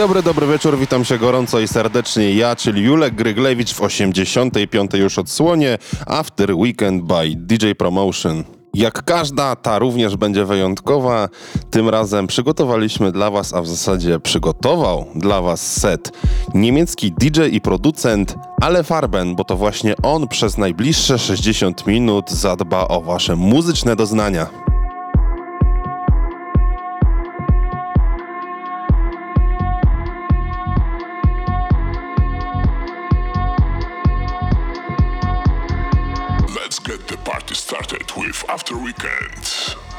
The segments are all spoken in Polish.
Dobry, dobry wieczór, witam się gorąco i serdecznie. Ja, czyli Julek Gryglewicz w 85. już odsłonie After Weekend by DJ Promotion. Jak każda, ta również będzie wyjątkowa. Tym razem przygotowaliśmy dla Was, a w zasadzie przygotował dla Was set niemiecki DJ i producent Ale Farben, bo to właśnie on przez najbliższe 60 minut zadba o Wasze muzyczne doznania. Started with After Weekend.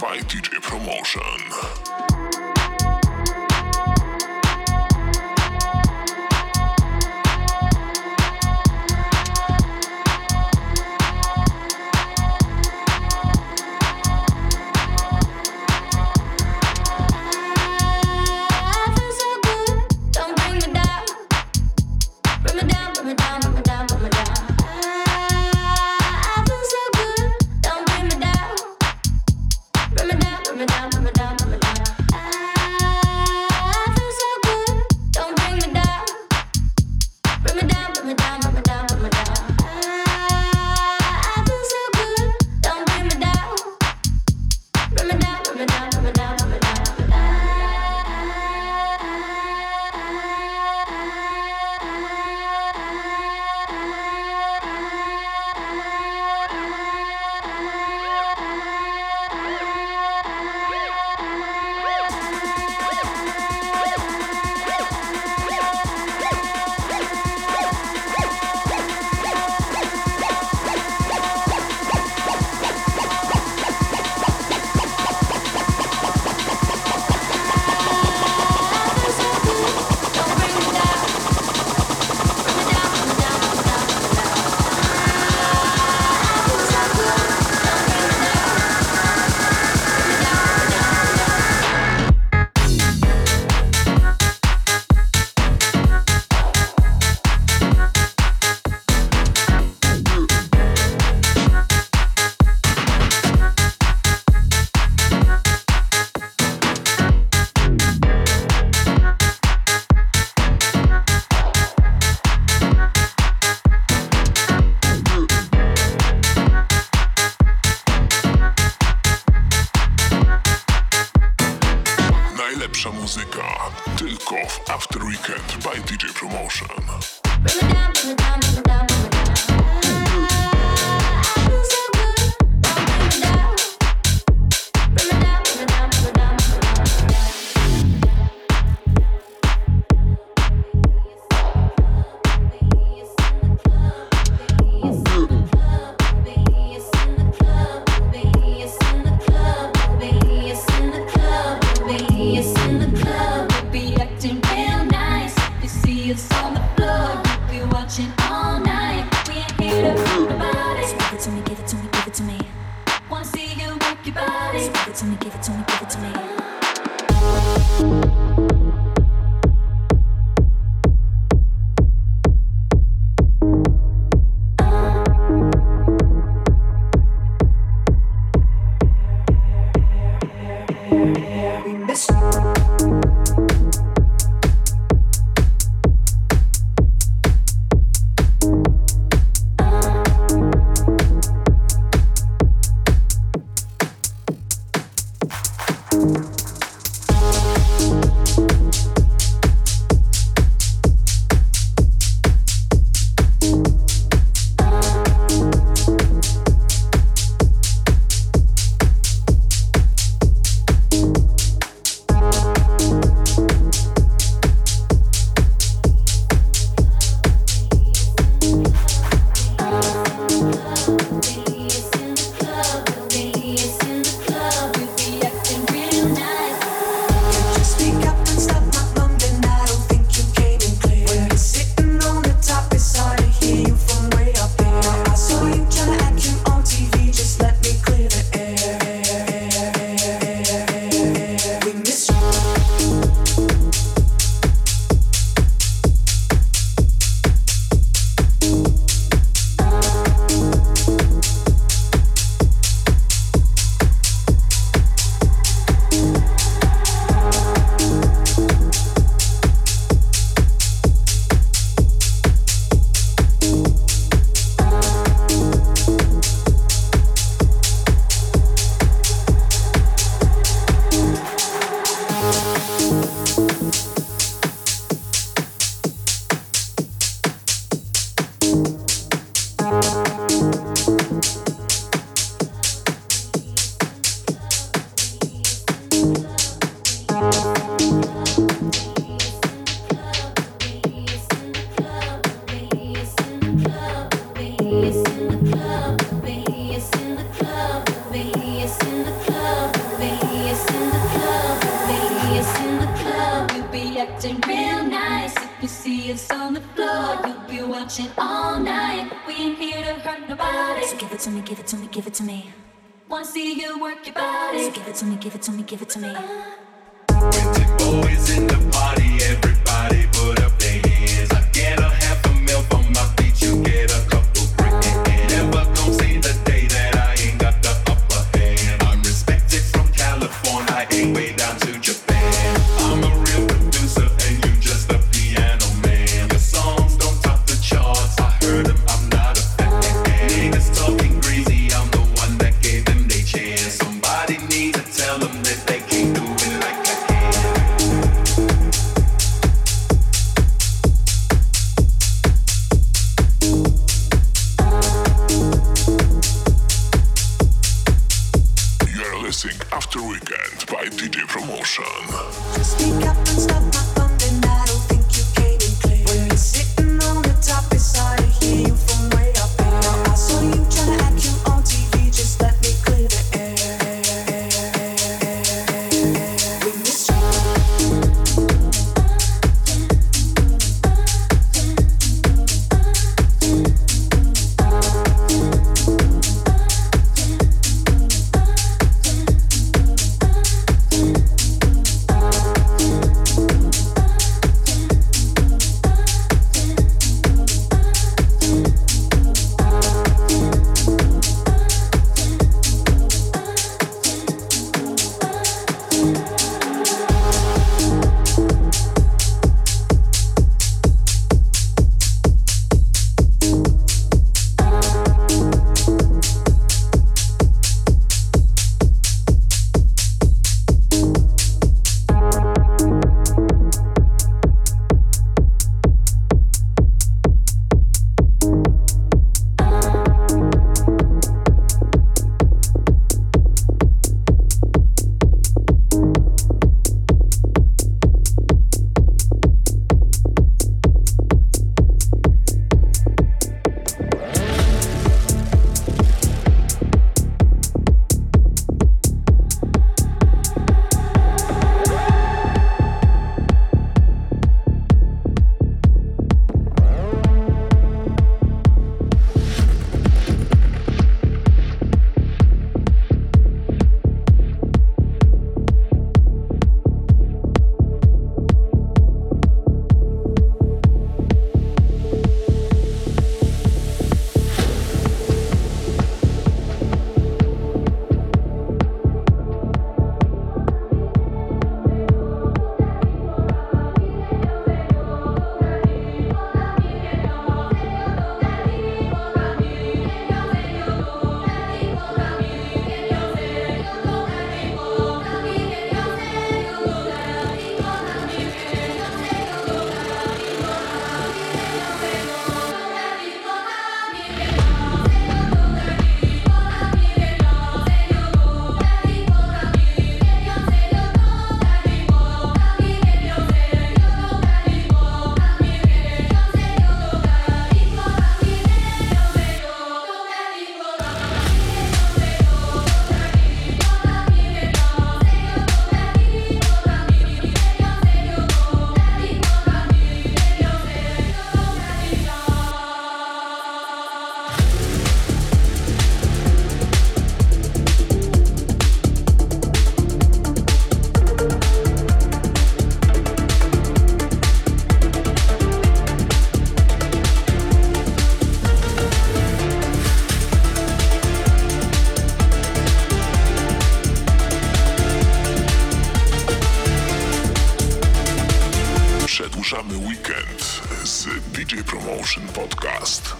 By DJ Promotion. me. Przedłużamy weekend z DJ Promotion Podcast.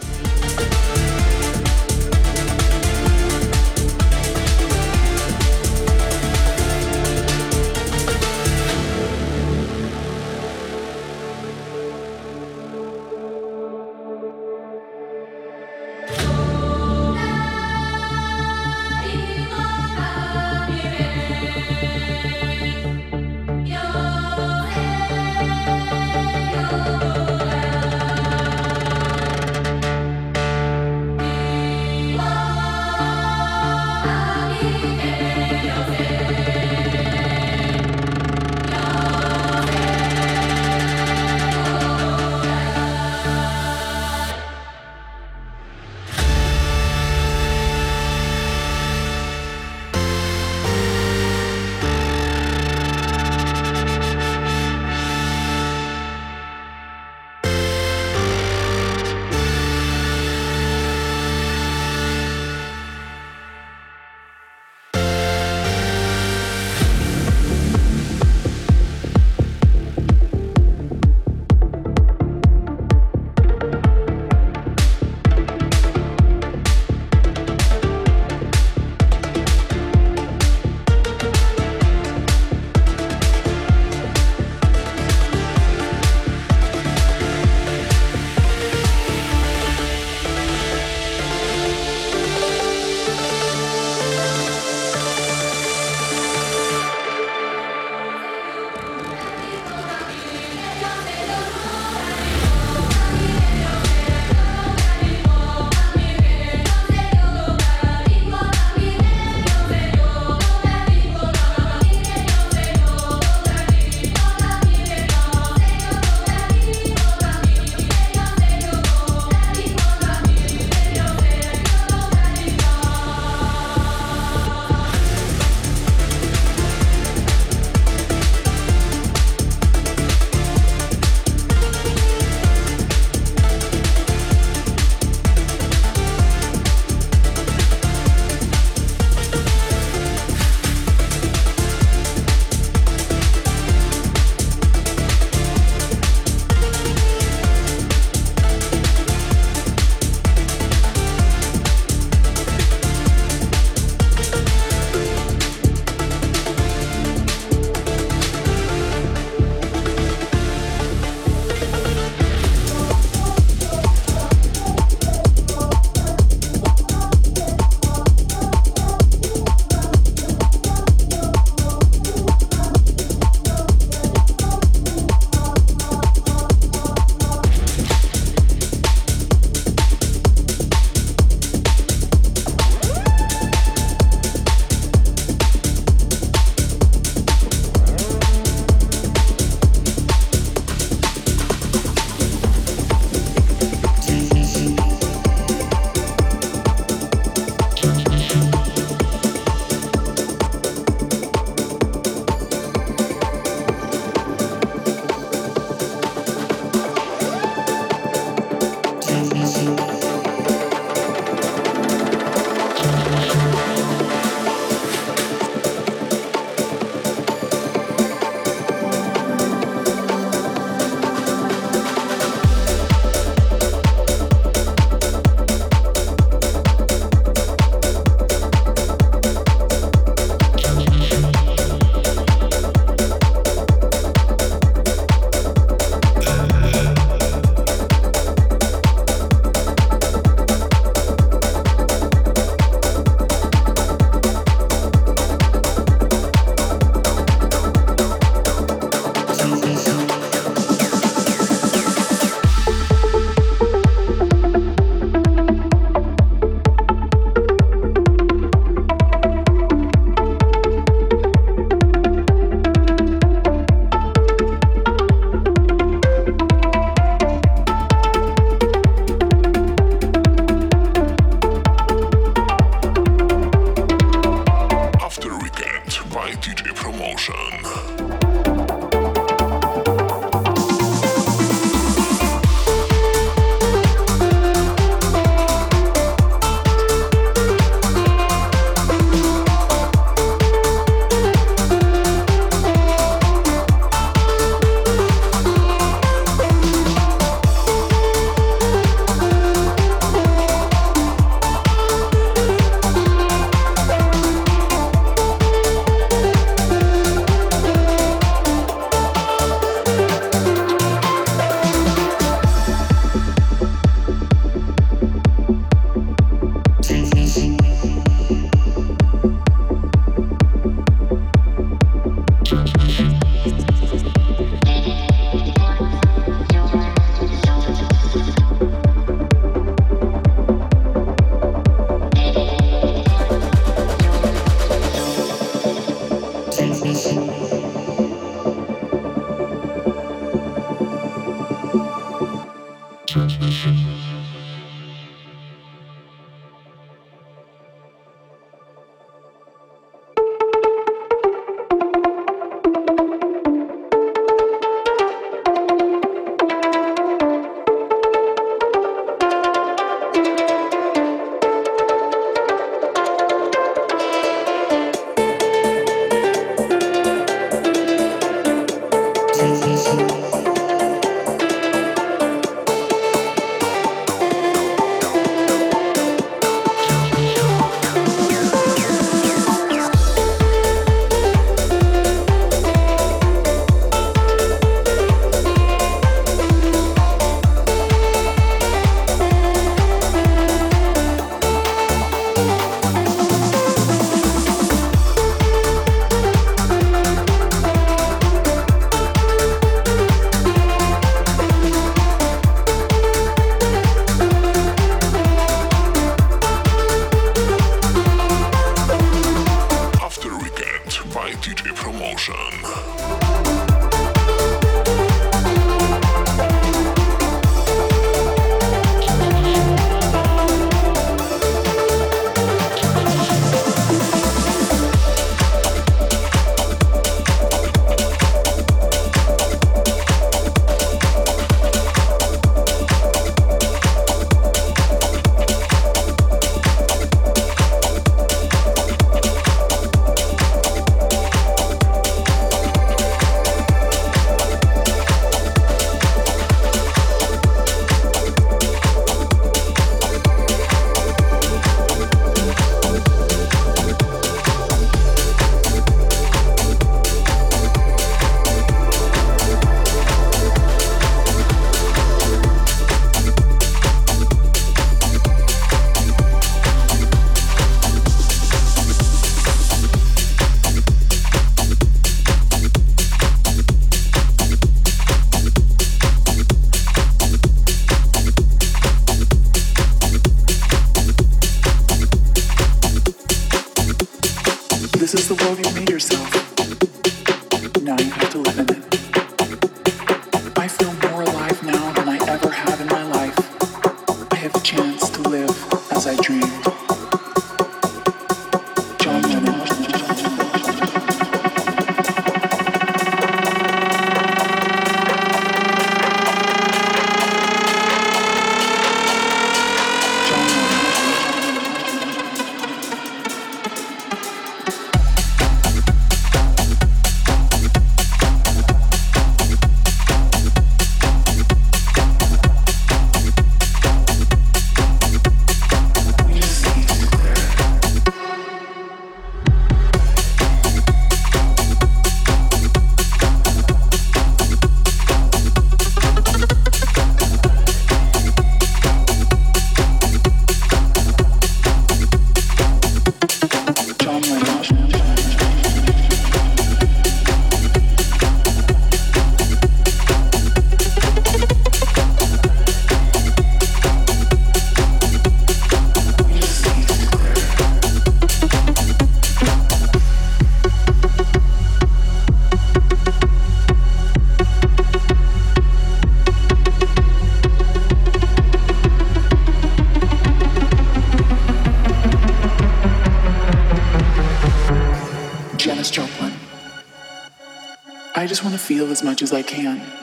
Feel as much as I can.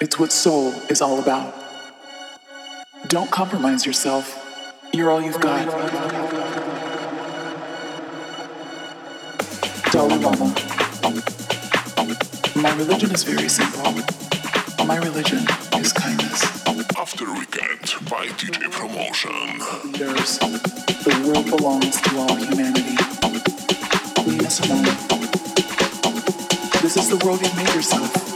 It's what soul is all about. Don't compromise yourself. You're all you've got. Dalai Lama. My religion is very simple. My religion is kindness. After Weekend by DJ Promotion. leaders. The world belongs to all humanity. Nina Simone. This is the world you've made yourself.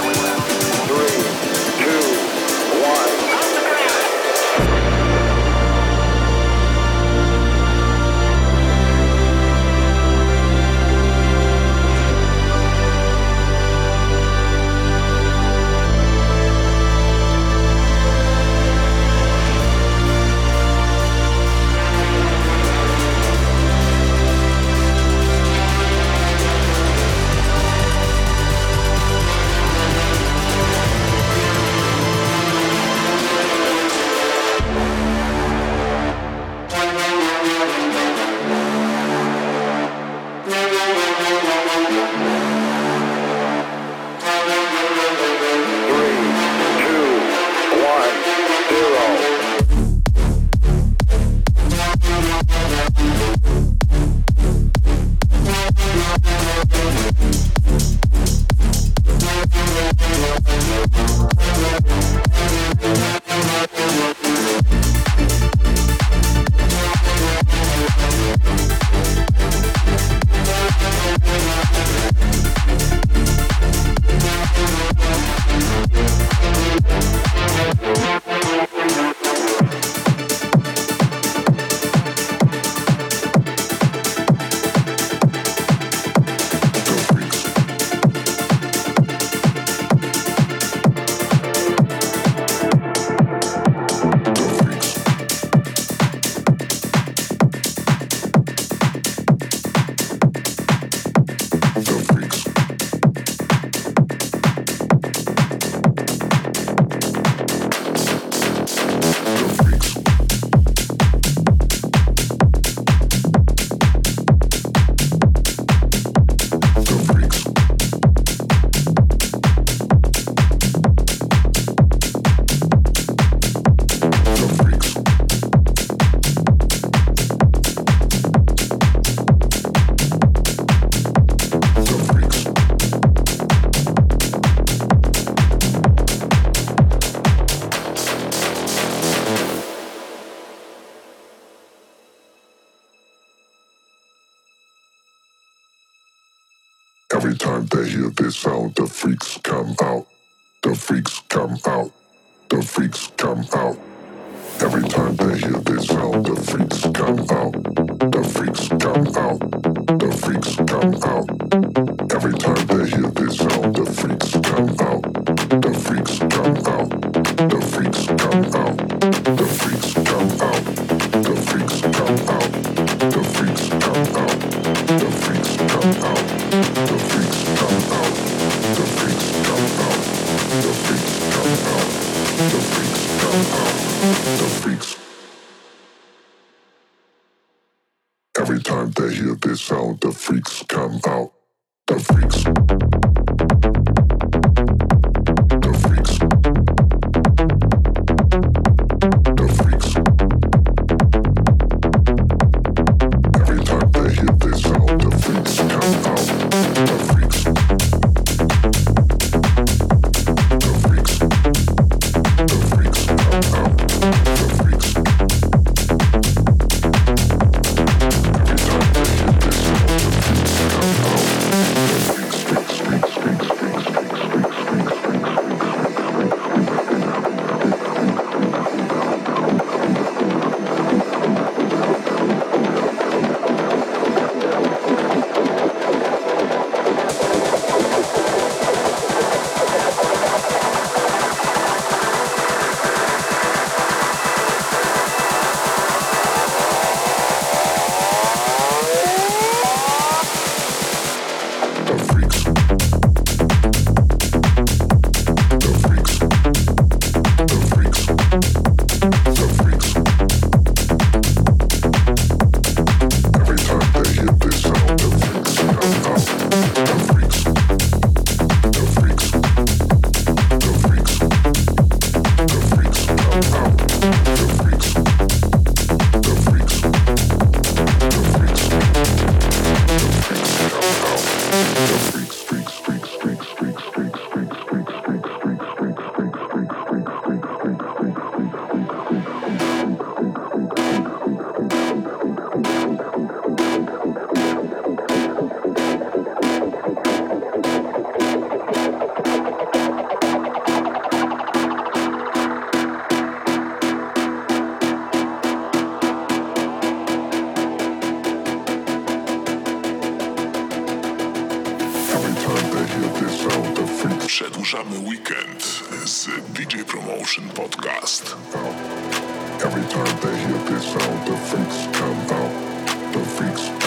Every time they hear this sound, the freaks come out. The freaks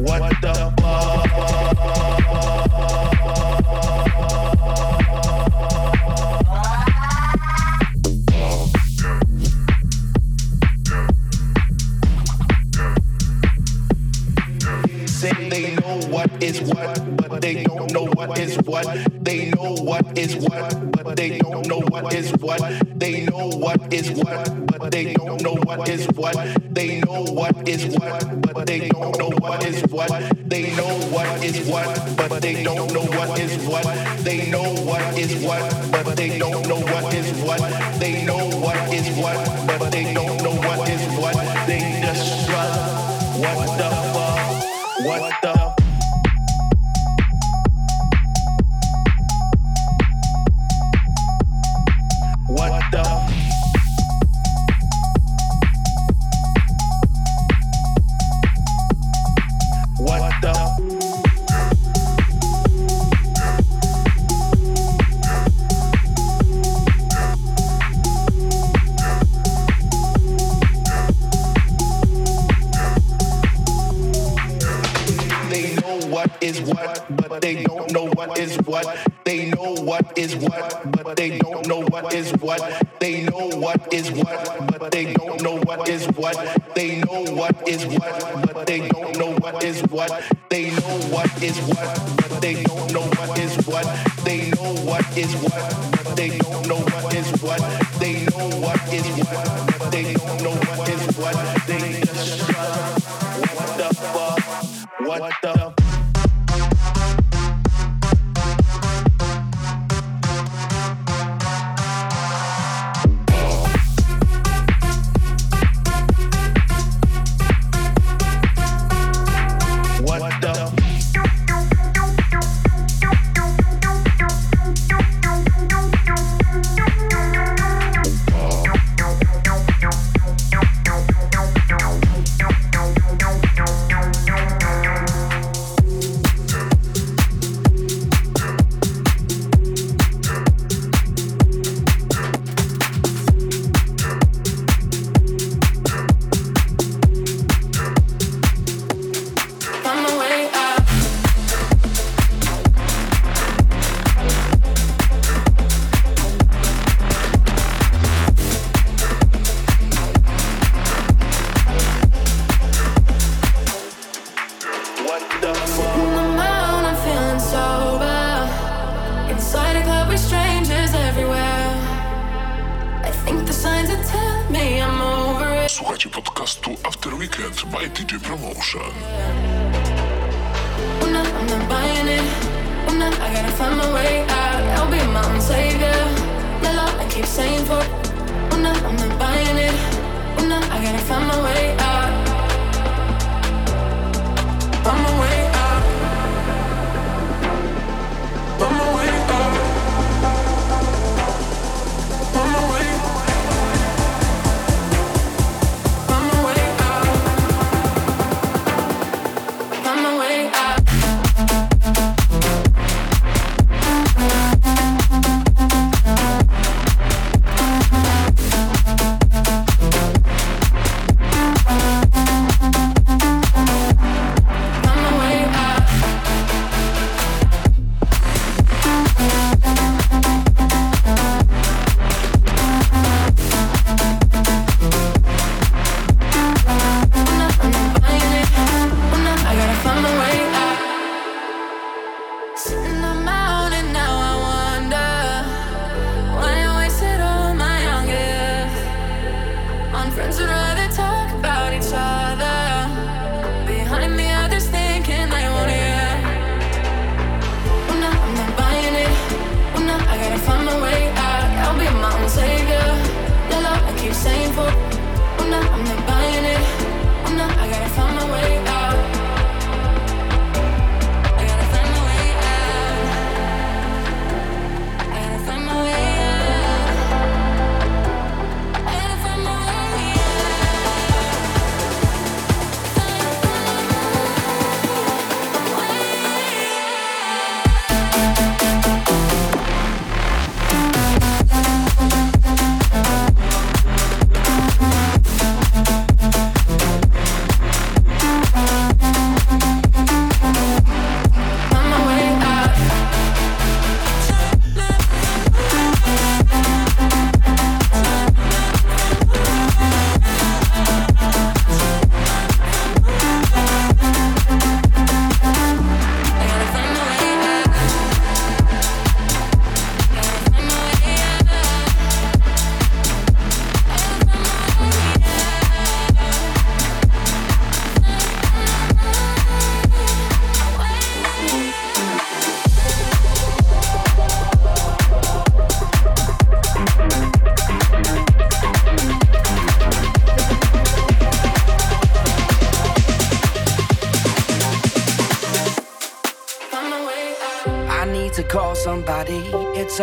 What? what?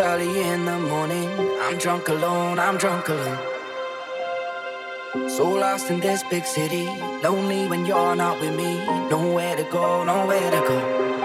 Early in the morning. I'm drunk alone, I'm drunk alone. So lost in this big city. Lonely when you're not with me. Nowhere to go, nowhere to go.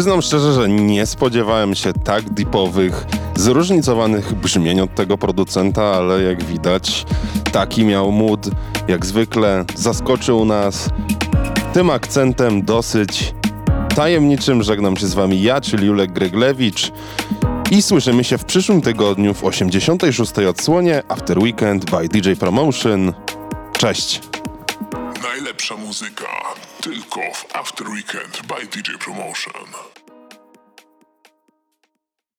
Przyznam szczerze, że nie spodziewałem się tak deepowych, zróżnicowanych brzmień od tego producenta, ale jak widać, taki miał mood. Jak zwykle zaskoczył nas tym akcentem dosyć tajemniczym żegnam się z wami ja, czyli Julek Gryglewicz. I słyszymy się w przyszłym tygodniu w 86. odsłonie After Weekend by DJ Promotion. Cześć! Najlepsza muzyka tylko w After Weekend by DJ Promotion.